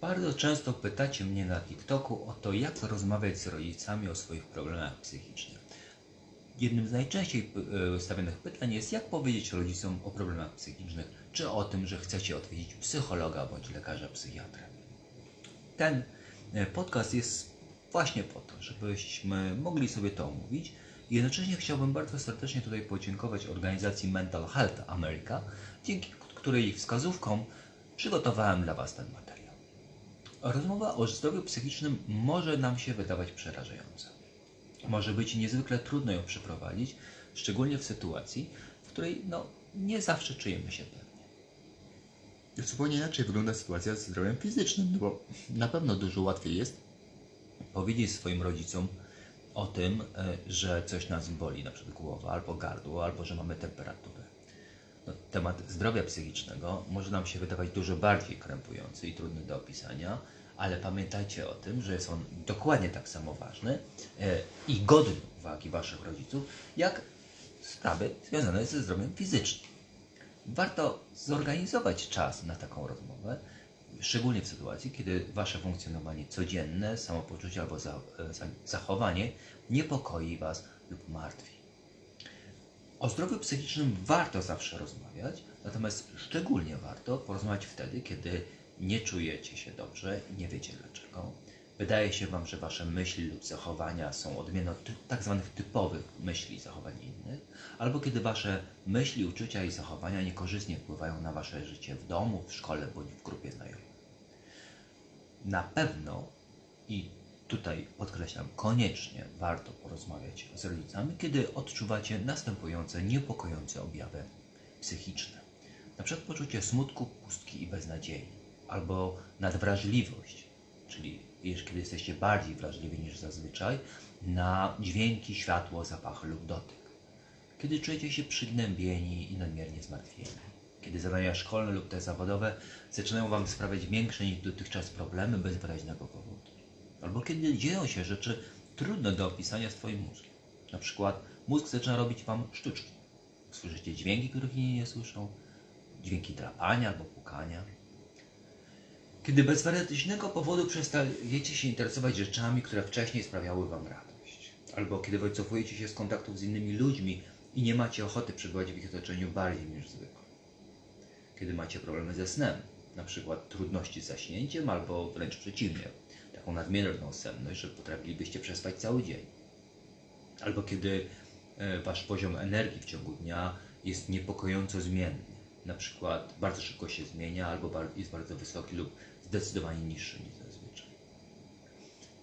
Bardzo często pytacie mnie na TikToku o to, jak rozmawiać z rodzicami o swoich problemach psychicznych. Jednym z najczęściej y, stawianych pytań jest, jak powiedzieć rodzicom o problemach psychicznych, czy o tym, że chcecie odwiedzić psychologa bądź lekarza psychiatra. Ten y, podcast jest właśnie po to, żebyśmy mogli sobie to omówić. Jednocześnie chciałbym bardzo serdecznie tutaj podziękować organizacji Mental Health America, dzięki której wskazówkom przygotowałem dla Was ten materiał. Rozmowa o zdrowiu psychicznym może nam się wydawać przerażająca. Może być niezwykle trudno ją przeprowadzić, szczególnie w sytuacji, w której no, nie zawsze czujemy się pewnie. Zupełnie inaczej wygląda sytuacja z zdrowiem fizycznym, no bo na pewno dużo łatwiej jest powiedzieć swoim rodzicom o tym, e, że coś nas boli, na przykład głowa, albo gardło, albo że mamy temperaturę. No, temat zdrowia psychicznego może nam się wydawać dużo bardziej krępujący i trudny do opisania, ale pamiętajcie o tym, że jest on dokładnie tak samo ważny e, i godny uwagi Waszych rodziców, jak sprawy związane ze zdrowiem fizycznym. Warto zorganizować czas na taką rozmowę, szczególnie w sytuacji, kiedy Wasze funkcjonowanie codzienne, samopoczucie albo e, za, zachowanie niepokoi Was lub martwi. O zdrowiu psychicznym warto zawsze rozmawiać, natomiast szczególnie warto porozmawiać wtedy, kiedy nie czujecie się dobrze i nie wiecie dlaczego. Wydaje się Wam, że Wasze myśli lub zachowania są odmienne od tak zwanych typowych myśli i zachowań innych, albo kiedy Wasze myśli, uczucia i zachowania niekorzystnie wpływają na Wasze życie w domu, w szkole bądź w grupie znajomych. Na pewno i tutaj podkreślam, koniecznie warto porozmawiać z rodzicami, kiedy odczuwacie następujące niepokojące objawy psychiczne. Na przykład poczucie smutku, pustki i beznadziei, albo nadwrażliwość, czyli kiedy jesteście bardziej wrażliwi niż zazwyczaj na dźwięki, światło, zapachy lub dotyk. Kiedy czujecie się przygnębieni i nadmiernie zmartwieni. Kiedy zadania szkolne lub te zawodowe zaczynają Wam sprawiać większe niż dotychczas problemy bez wyraźnego powodu. Albo kiedy dzieją się rzeczy trudne do opisania swoim mózgiem. Na przykład mózg zaczyna robić Wam sztuczki. Słyszycie dźwięki, których inni nie słyszą, dźwięki drapania albo pukania. Kiedy bez wyraźnego powodu przestajecie się interesować rzeczami, które wcześniej sprawiały Wam radość. Albo kiedy wycofujecie się z kontaktów z innymi ludźmi i nie macie ochoty przebywać w ich otoczeniu bardziej niż zwykle. Kiedy macie problemy ze snem, na przykład trudności z zaśnięciem albo wręcz przeciwnie, taką nadmierną senność, że potrafilibyście przespać cały dzień. Albo kiedy e, wasz poziom energii w ciągu dnia jest niepokojąco zmienny. Na przykład bardzo szybko się zmienia, albo jest bardzo wysoki lub zdecydowanie niższy niż zazwyczaj.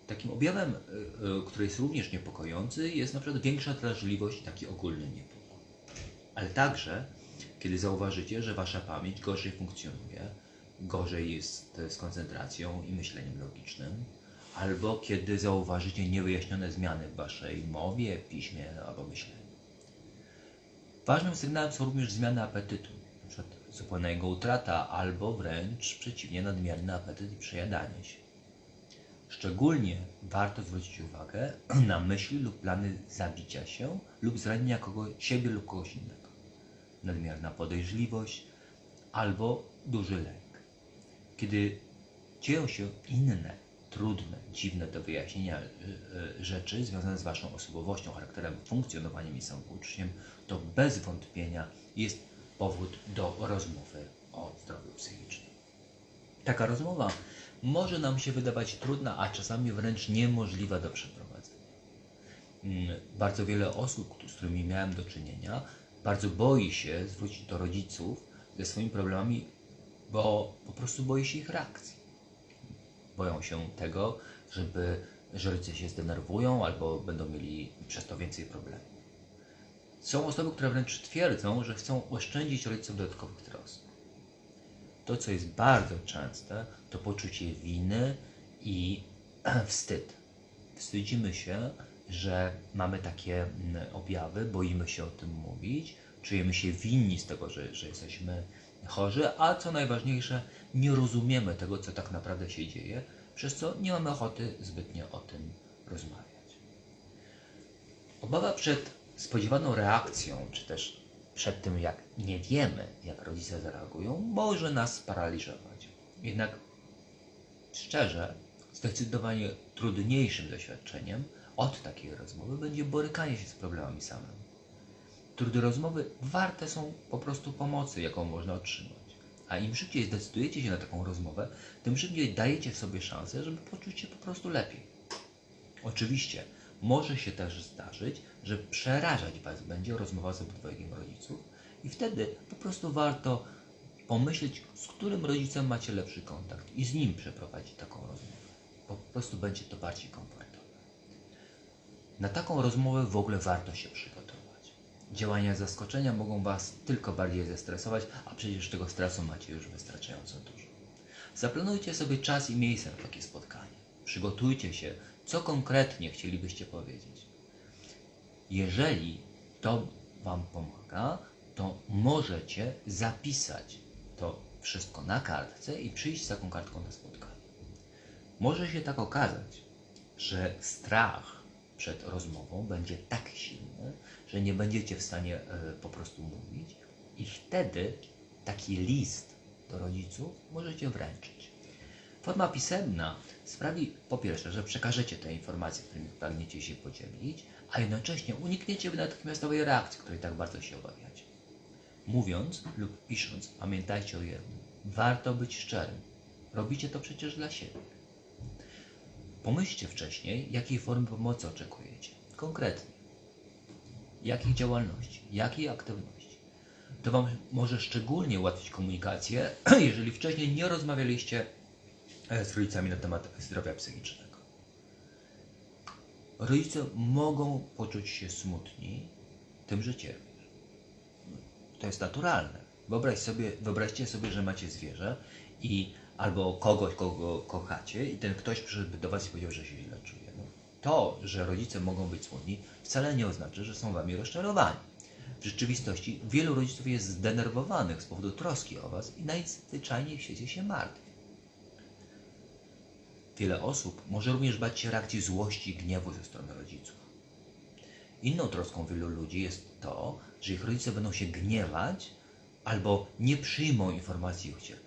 Takim objawem, e, e, który jest również niepokojący, jest na przykład większa drażliwość, taki ogólny niepokój. Ale także, kiedy zauważycie, że wasza pamięć gorzej funkcjonuje, gorzej jest z koncentracją i myśleniem logicznym, albo kiedy zauważycie niewyjaśnione zmiany w waszej mowie, piśmie albo myśleniu. Ważnym sygnałem są również zmiany apetytu, np. zupełna jego utrata, albo wręcz przeciwnie, nadmierny apetyt i przejadanie się. Szczególnie warto zwrócić uwagę na myśli lub plany zabicia się lub zranienia kogoś, siebie lub kogoś innego. Nadmierna podejrzliwość albo duży lęk. Kiedy dzieją się inne, trudne, dziwne do wyjaśnienia y, y, rzeczy związane z Waszą osobowością, charakterem, funkcjonowaniem i samopoczuciem, to bez wątpienia jest powód do rozmowy o zdrowiu psychicznym. Taka rozmowa może nam się wydawać trudna, a czasami wręcz niemożliwa do przeprowadzenia. Mm, bardzo wiele osób, z którymi miałem do czynienia, bardzo boi się zwrócić do rodziców ze swoimi problemami, bo po prostu boi się ich reakcji. Boją się tego, żeby, że rodzice się zdenerwują albo będą mieli przez to więcej problemów. Są osoby, które wręcz twierdzą, że chcą oszczędzić rodzicom dodatkowych trosk. To, co jest bardzo częste, to poczucie winy i wstyd. Wstydzimy się, że mamy takie mm, objawy, boimy się o tym mówić, czujemy się winni z tego, że, że jesteśmy chorzy, a co najważniejsze, nie rozumiemy tego, co tak naprawdę się dzieje, przez co nie mamy ochoty zbytnio o tym rozmawiać. Obawa przed spodziewaną reakcją, czy też przed tym, jak nie wiemy, jak rodzice zareagują, może nas sparaliżować. Jednak szczerze, zdecydowanie trudniejszym doświadczeniem od takiej rozmowy będzie borykanie się z problemami samym. Trudne rozmowy warte są po prostu pomocy, jaką można otrzymać. A im szybciej zdecydujecie się na taką rozmowę, tym szybciej dajecie sobie szansę, żeby poczuć się po prostu lepiej. Oczywiście może się też zdarzyć, że przerażać Was będzie rozmowa z obydwojgiem rodziców i wtedy po prostu warto pomyśleć, z którym rodzicem macie lepszy kontakt i z nim przeprowadzić taką rozmowę. Po prostu będzie to bardziej komfortowe. Na taką rozmowę w ogóle warto się przygotować. Działania zaskoczenia mogą Was tylko bardziej zestresować, a przecież tego stresu macie już wystarczająco dużo. Zaplanujcie sobie czas i miejsce na takie spotkanie. Przygotujcie się, co konkretnie chcielibyście powiedzieć. Jeżeli to Wam pomaga, to możecie zapisać to wszystko na kartce i przyjść z taką kartką na spotkanie. Może się tak okazać, że strach przed rozmową będzie tak silny, że nie będziecie w stanie e, po prostu mówić i wtedy taki list do rodziców możecie wręczyć. Forma pisemna sprawi po pierwsze, że przekażecie te informacje, którymi pragniecie się podzielić, a jednocześnie unikniecie natychmiastowej reakcji, której tak bardzo się obawiacie. Mówiąc lub pisząc, pamiętajcie o jednym. Warto być szczerym. Robicie to przecież dla siebie. Pomyślcie wcześniej, jakiej formy pomocy oczekujecie. Konkretnie. Jakiej działalności, jakiej aktywności. To Wam może szczególnie ułatwić komunikację, jeżeli wcześniej nie rozmawialiście e, z rodzicami na temat zdrowia psychicznego. Rodzice mogą poczuć się smutni tym, że cierpisz. To jest naturalne. Wyobraź sobie, wyobraźcie sobie, że macie zwierzę i albo kogoś, kogo kochacie i ten ktoś przyszedł do Was i powiedział, że się źle czuje. To, że rodzice mogą być smutni, wcale nie oznacza, że są Wami rozczarowani. W rzeczywistości wielu rodziców jest zdenerwowanych z powodu troski o Was i najzwyczajniej w świecie się martwi. Wiele osób może również bać się reakcji złości i gniewu ze strony rodziców. Inną troską wielu ludzi jest to, że ich rodzice będą się gniewać albo nie przyjmą informacji o ich cierpieniu.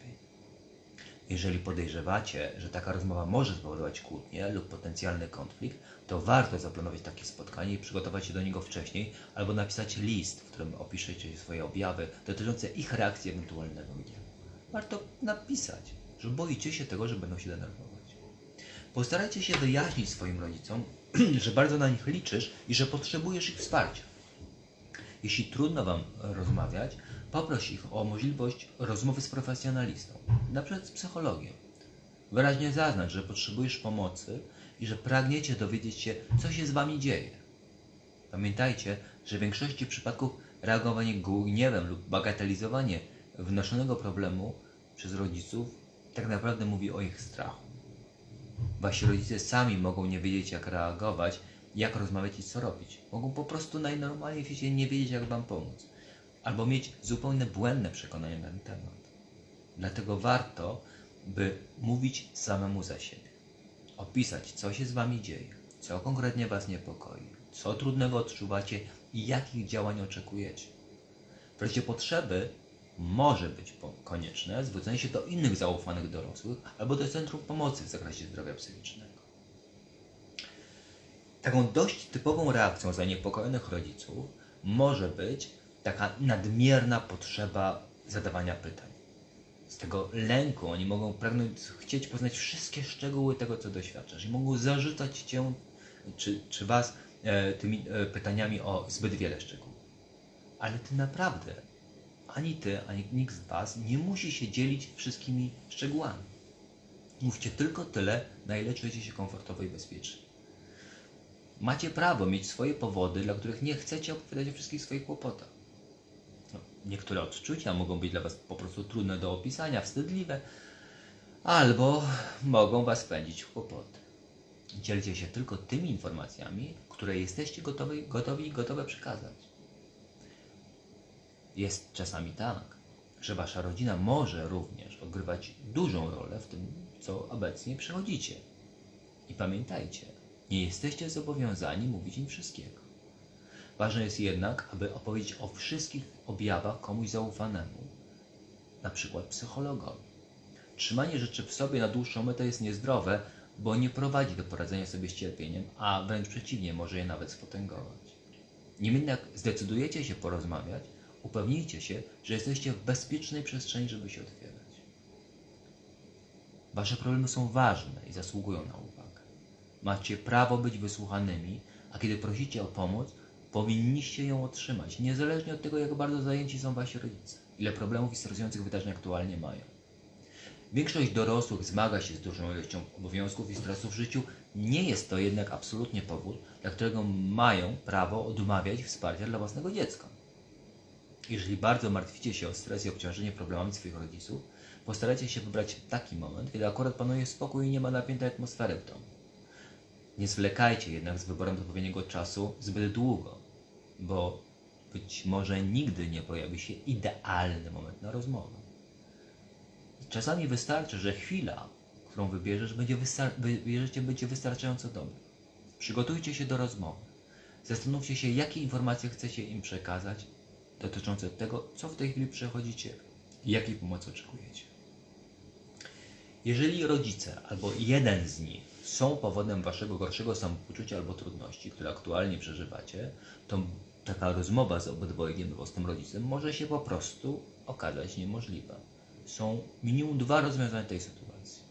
Jeżeli podejrzewacie, że taka rozmowa może spowodować kłótnię lub potencjalny konflikt, to warto zaplanować takie spotkanie i przygotować się do niego wcześniej, albo napisać list, w którym opiszecie swoje objawy dotyczące ich reakcji ewentualnego gniewu. Warto napisać, że boicie się tego, że będą się denerwować. Postarajcie się wyjaśnić swoim rodzicom, że bardzo na nich liczysz i że potrzebujesz ich wsparcia. Jeśli trudno Wam rozmawiać, Poproś ich o możliwość rozmowy z profesjonalistą, na przykład z psychologiem. Wyraźnie zaznacz, że potrzebujesz pomocy i że pragniecie dowiedzieć się, co się z Wami dzieje. Pamiętajcie, że w większości przypadków reagowanie gniewem lub bagatelizowanie wnoszonego problemu przez rodziców tak naprawdę mówi o ich strachu. Wasi rodzice sami mogą nie wiedzieć, jak reagować, jak rozmawiać i co robić. Mogą po prostu najnormalniej w świecie nie wiedzieć, jak Wam pomóc albo mieć zupełnie błędne przekonania na ten temat. Dlatego warto, by mówić samemu za siebie. Opisać, co się z Wami dzieje, co konkretnie Was niepokoi, co trudnego odczuwacie i jakich działań oczekujecie. W razie potrzeby może być konieczne zwrócenie się do innych zaufanych dorosłych albo do Centrum Pomocy w zakresie zdrowia psychicznego. Taką dość typową reakcją zaniepokojonych rodziców może być taka nadmierna potrzeba zadawania pytań. Z tego lęku oni mogą pragnąć, chcieć poznać wszystkie szczegóły tego, co doświadczasz i mogą zarzucać cię czy, czy was e, tymi e, pytaniami o zbyt wiele szczegółów. Ale ty naprawdę, ani ty, ani nikt z was nie musi się dzielić wszystkimi szczegółami. Mówcie tylko tyle, na ile czujecie się komfortowo i bezpiecznie. Macie prawo mieć swoje powody, dla których nie chcecie opowiadać o wszystkich swoich kłopotach. Niektóre odczucia mogą być dla Was po prostu trudne do opisania, wstydliwe, albo mogą Was pędzić w kłopoty. Dzielcie się tylko tymi informacjami, które jesteście gotowi, gotowi i gotowe przekazać. Jest czasami tak, że Wasza rodzina może również odgrywać dużą rolę w tym, co obecnie przechodzicie. I pamiętajcie, nie jesteście zobowiązani mówić im wszystkiego. Ważne jest jednak, aby opowiedzieć o wszystkich objawach komuś zaufanemu, na przykład psychologowi. Trzymanie rzeczy w sobie na dłuższą metę jest niezdrowe, bo nie prowadzi do poradzenia sobie z cierpieniem, a wręcz przeciwnie, może je nawet spotęgować. Niemniej jednak zdecydujecie się porozmawiać, upewnijcie się, że jesteście w bezpiecznej przestrzeni, żeby się otwierać. Wasze problemy są ważne i zasługują na uwagę. Macie prawo być wysłuchanymi, a kiedy prosicie o pomoc, powinniście ją otrzymać, niezależnie od tego, jak bardzo zajęci są wasi rodzice, ile problemów i stresujących wydarzeń aktualnie mają. Większość dorosłych zmaga się z dużą ilością obowiązków i stresu w życiu. Nie jest to jednak absolutnie powód, dla którego mają prawo odmawiać wsparcia dla własnego dziecka. Jeżeli bardzo martwicie się o stres i obciążenie problemami swoich rodziców, postarajcie się wybrać taki moment, kiedy akurat panuje spokój i nie ma napiętej atmosfery w domu. Nie zwlekajcie jednak z wyborem odpowiedniego czasu zbyt długo, bo być może nigdy nie pojawi się idealny moment na rozmowę. Czasami wystarczy, że chwila, którą wybierzesz, będzie wystar- wybierzecie, będzie wystarczająco dobra. Przygotujcie się do rozmowy. Zastanówcie się, jakie informacje chcecie im przekazać dotyczące tego, co w tej chwili przechodzicie i jakiej pomocy oczekujecie. Jeżeli rodzice albo jeden z nich są powodem waszego gorszego samopoczucia albo trudności, które aktualnie przeżywacie, to taka rozmowa z obydwojgiem albo z tym rodzicem może się po prostu okazać niemożliwa. Są minimum dwa rozwiązania tej sytuacji.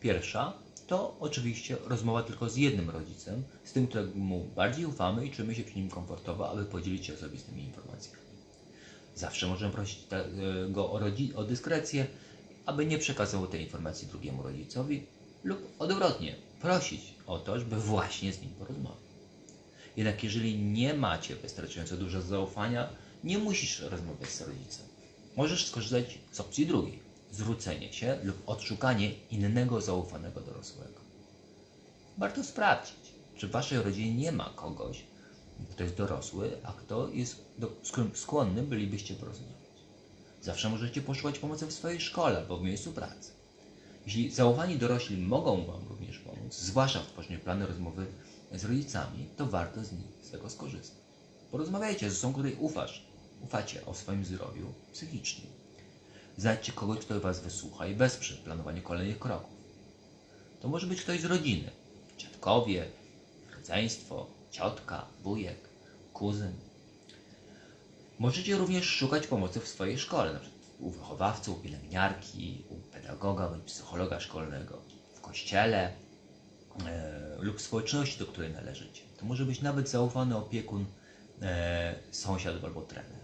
Pierwsza to oczywiście rozmowa tylko z jednym rodzicem, z tym, któremu bardziej ufamy i czujemy się przy nim komfortowo, aby podzielić się osobistymi informacjami. Zawsze możemy prosić go o, o dyskrecję, aby nie przekazywał tej informacji drugiemu rodzicowi, lub odwrotnie, prosić o to, żeby właśnie z nim porozmawiał. Jednak jeżeli nie macie wystarczająco dużo zaufania, nie musisz rozmawiać z rodzicem. Możesz skorzystać z opcji drugiej zwrócenie się lub odszukanie innego zaufanego dorosłego. Warto sprawdzić, czy w waszej rodzinie nie ma kogoś, kto jest dorosły, a kto jest do, skłonny bylibyście porozmawiać. Zawsze możecie poszukać pomocy w swojej szkole albo w miejscu pracy. Jeśli zaufani dorośli mogą Wam również pomóc, zwłaszcza w tworzeniu planu rozmowy z rodzicami, to warto z nich z tego skorzystać. Porozmawiajcie z osobą, której ufasz, ufacie o swoim zdrowiu psychicznym. Znajdźcie kogoś, kto Was wysłucha i wesprze w planowaniu kolejnych kroków. To może być ktoś z rodziny, dziadkowie, rodzeństwo, ciotka, wujek, kuzyn. Możecie również szukać pomocy w swojej szkole, np. u wychowawcy, u pielęgniarki, u pedagoga bądź psychologa szkolnego, w kościele lub w społeczności, do której należycie. To może być nawet zaufany opiekun, e, sąsiad albo trener.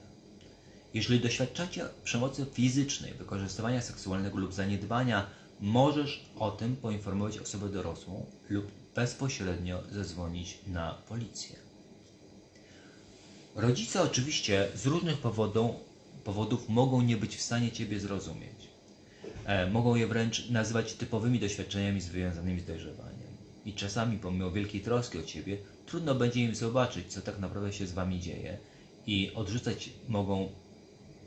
Jeżeli doświadczacie przemocy fizycznej, wykorzystywania seksualnego lub zaniedbania, możesz o tym poinformować osobę dorosłą lub bezpośrednio zadzwonić na policję. Rodzice oczywiście z różnych powodów, powodów mogą nie być w stanie Ciebie zrozumieć. E, mogą je wręcz nazywać typowymi doświadczeniami związanymi z dojrzewaniem. I czasami, pomimo wielkiej troski o Ciebie, trudno będzie im zobaczyć, co tak naprawdę się z Wami dzieje i odrzucać mogą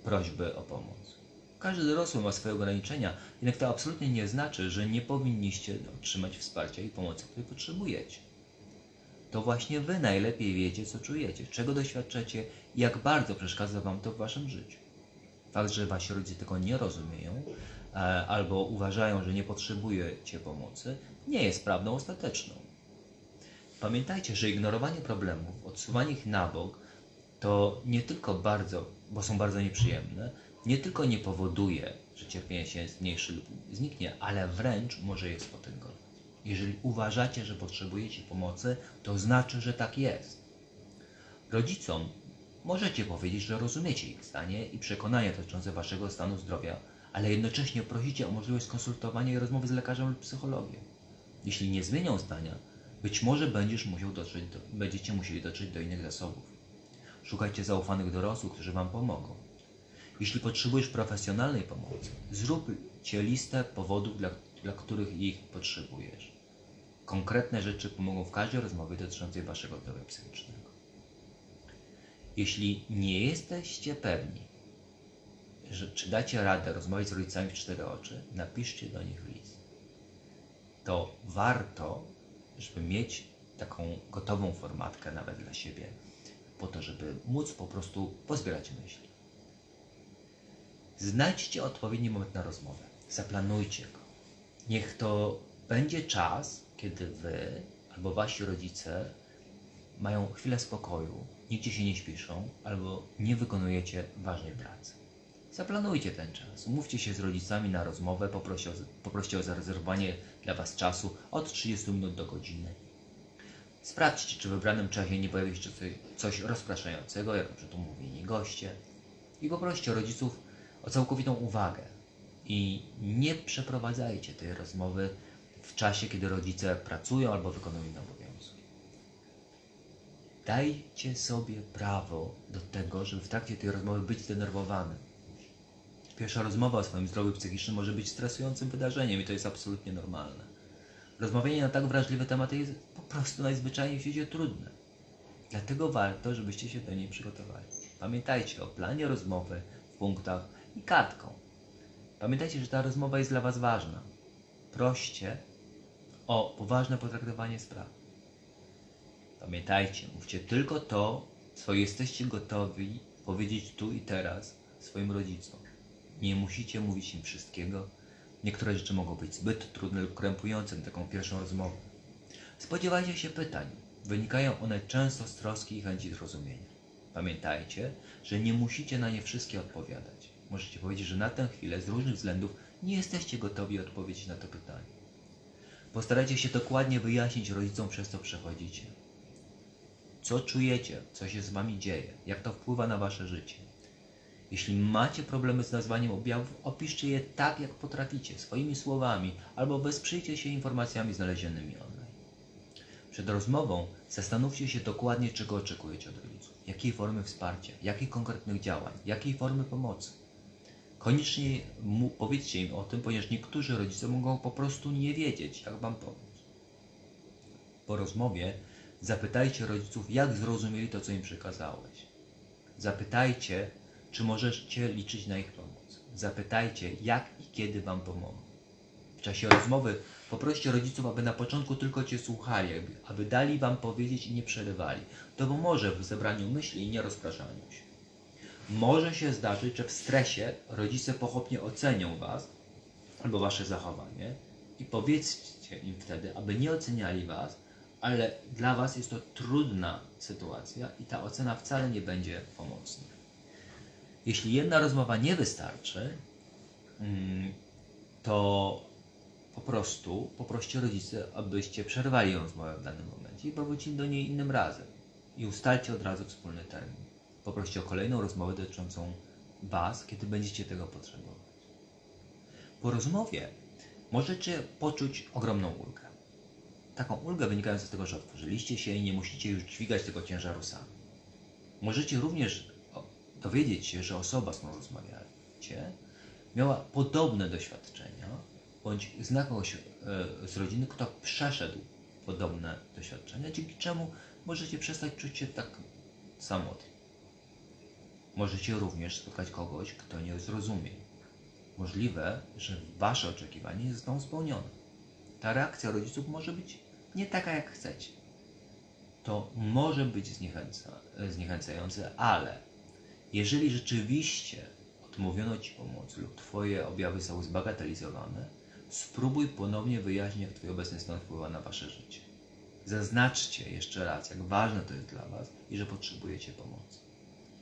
prośby o pomoc. Każdy dorosły ma swoje ograniczenia, jednak to absolutnie nie znaczy, że nie powinniście otrzymać wsparcia i pomocy, której potrzebujecie. To właśnie Wy najlepiej wiecie, co czujecie, czego doświadczacie i jak bardzo przeszkadza Wam to w Waszym życiu. Fakt, że Wasi rodzice tego nie rozumieją albo uważają, że nie potrzebujecie pomocy, nie jest prawdą ostateczną. Pamiętajcie, że ignorowanie problemów, odsuwanie ich na bok, to nie tylko bardzo, bo są bardzo nieprzyjemne, nie tylko nie powoduje, że cierpienie się zmniejszy lub zniknie, ale wręcz może je spotęgować. Jeżeli uważacie, że potrzebujecie pomocy, to znaczy, że tak jest. Rodzicom możecie powiedzieć, że rozumiecie ich zdanie i przekonania dotyczące waszego stanu zdrowia, ale jednocześnie prosicie o możliwość skonsultowania i rozmowy z lekarzem lub psychologiem. Jeśli nie zmienią zdania, być może będziesz musiał dotrzeć do, będziecie musieli dotrzeć do innych zasobów. Szukajcie zaufanych dorosłych, którzy Wam pomogą. Jeśli potrzebujesz profesjonalnej pomocy, zróbcie listę powodów, dla, dla których ich potrzebujesz. Konkretne rzeczy pomogą w każdej rozmowie dotyczącej Waszego zdrowia psychicznego. Jeśli nie jesteście pewni, że, czy dacie radę rozmawiać z rodzicami w cztery oczy, napiszcie do nich list. To warto, żeby mieć taką gotową formatkę nawet dla siebie, po to, żeby móc po prostu pozbierać myśli. Znajdźcie odpowiedni moment na rozmowę. Zaplanujcie go. Niech to będzie czas, kiedy wy albo wasi rodzice mają chwilę spokoju, nigdzie się nie śpiszą albo nie wykonujecie ważnej pracy. Zaplanujcie ten czas. Umówcie się z rodzicami na rozmowę, poproście o, poproście o zarezerwowanie dla Was czasu od 30 minut do godziny. Sprawdźcie, czy w wybranym czasie nie pojawi się coś, coś rozpraszającego, jak np. umówieni goście. I poproście rodziców o całkowitą uwagę. I nie przeprowadzajcie tej rozmowy w czasie, kiedy rodzice pracują albo wykonują inne obowiązki. Dajcie sobie prawo do tego, żeby w trakcie tej rozmowy być zdenerwowanym. Pierwsza rozmowa o swoim zdrowiu psychicznym może być stresującym wydarzeniem i to jest absolutnie normalne. Rozmawianie na tak wrażliwe tematy jest po prostu najzwyczajniej w świecie trudne. Dlatego warto, żebyście się do niej przygotowali. Pamiętajcie o planie rozmowy punktach i kartką. Pamiętajcie, że ta rozmowa jest dla Was ważna. Proście o poważne potraktowanie spraw. Pamiętajcie, mówcie tylko to, co jesteście gotowi powiedzieć tu i teraz swoim rodzicom. Nie musicie mówić im wszystkiego. Niektóre rzeczy mogą być zbyt trudne lub krępujące na taką pierwszą rozmowę. Spodziewajcie się pytań. Wynikają one często z troski i chęci zrozumienia. Pamiętajcie, że nie musicie na nie wszystkie odpowiadać. Możecie powiedzieć, że na tę chwilę z różnych względów nie jesteście gotowi odpowiedzieć na to pytanie. Postarajcie się dokładnie wyjaśnić rodzicom, przez co przechodzicie. Co czujecie, co się z wami dzieje, jak to wpływa na wasze życie. Jeśli macie problemy z nazwaniem objawów, opiszcie je tak, jak potraficie, swoimi słowami, albo wesprzyjcie się informacjami znalezionymi online. Przed rozmową zastanówcie się dokładnie, czego oczekujecie od rodziców, jakiej formy wsparcia, jakich konkretnych działań, jakiej formy pomocy. Koniecznie powiedzcie im o tym, ponieważ niektórzy rodzice mogą po prostu nie wiedzieć, jak Wam pomóc. Po rozmowie zapytajcie rodziców, jak zrozumieli to, co im przekazałeś. Zapytajcie, czy możecie liczyć na ich pomoc. Zapytajcie, jak i kiedy Wam pomogą. W czasie rozmowy poproście rodziców, aby na początku tylko Cię słuchali, aby, dali Wam powiedzieć i nie przerywali. To pomoże w zebraniu myśli i nie rozpraszaniu się. Może się zdarzyć, że w stresie rodzice pochopnie ocenią Was albo Wasze zachowanie i powiedzcie im wtedy, aby nie oceniali Was, ale dla Was jest to trudna sytuacja i ta ocena wcale nie będzie pomocna. Jeśli jedna rozmowa nie wystarczy, mm, to po prostu poproście rodzice, abyście przerwali rozmowę w danym momencie i powrócili do niej innym razem. I ustalcie od razu wspólny termin. Poproście o kolejną rozmowę dotyczącą Was, kiedy będziecie tego potrzebować. Po rozmowie możecie poczuć ogromną ulgę. Taką ulgę wynikającą z tego, że otworzyliście się i nie musicie już dźwigać tego ciężaru sami. Możecie również dowiedzieć się, że osoba, z którą rozmawiacie, miała podobne doświadczenia, bądź zna kogoś e, z rodziny, kto przeszedł podobne doświadczenia, dzięki czemu możecie przestać czuć się tak samotni. Możecie również spotkać kogoś, kto nie zrozumie. Możliwe, że Wasze oczekiwanie nie zostało spełnione. Ta reakcja rodziców może być nie taka, jak chcecie. To może być zniechęca, zniechęcające, ale jeżeli rzeczywiście odmówiono Ci pomocy lub Twoje objawy są zbagatelizowane, spróbuj ponownie wyjaśnić, jak Twój obecny stan wpływa na Wasze życie. Zaznaczcie jeszcze raz, jak ważne to jest dla Was i że potrzebujecie pomocy.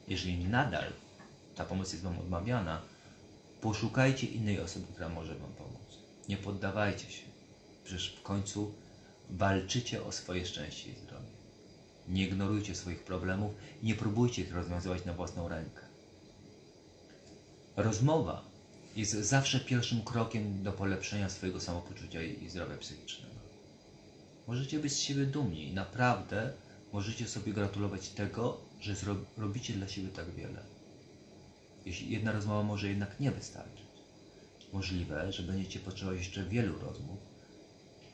Jeżeli nadal ta pomoc jest Wam odmawiana, poszukajcie innej osoby, która może Wam pomóc. Nie poddawajcie się. Przecież w końcu walczycie o swoje szczęście i zdrowie. Nie ignorujcie swoich problemów i nie próbujcie ich rozwiązywać na własną rękę. Rozmowa jest zawsze pierwszym krokiem do polepszenia swojego samopoczucia i zdrowia psychicznego. Możecie być z siebie dumni i naprawdę możecie sobie gratulować tego, że robicie dla siebie tak wiele. Jeśli jedna rozmowa może jednak nie wystarczyć. Możliwe, że będziecie potrzebować jeszcze wielu rozmów,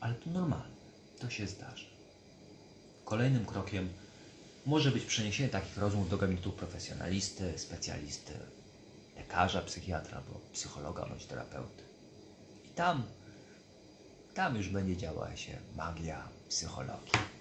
ale to normalne, to się zdarzy. Kolejnym krokiem może być przeniesienie takich rozmów do gabinetu profesjonalisty, specjalisty, lekarza, psychiatra, albo psychologa bądź terapeuty. I tam, tam już będzie działała się magia psychologii.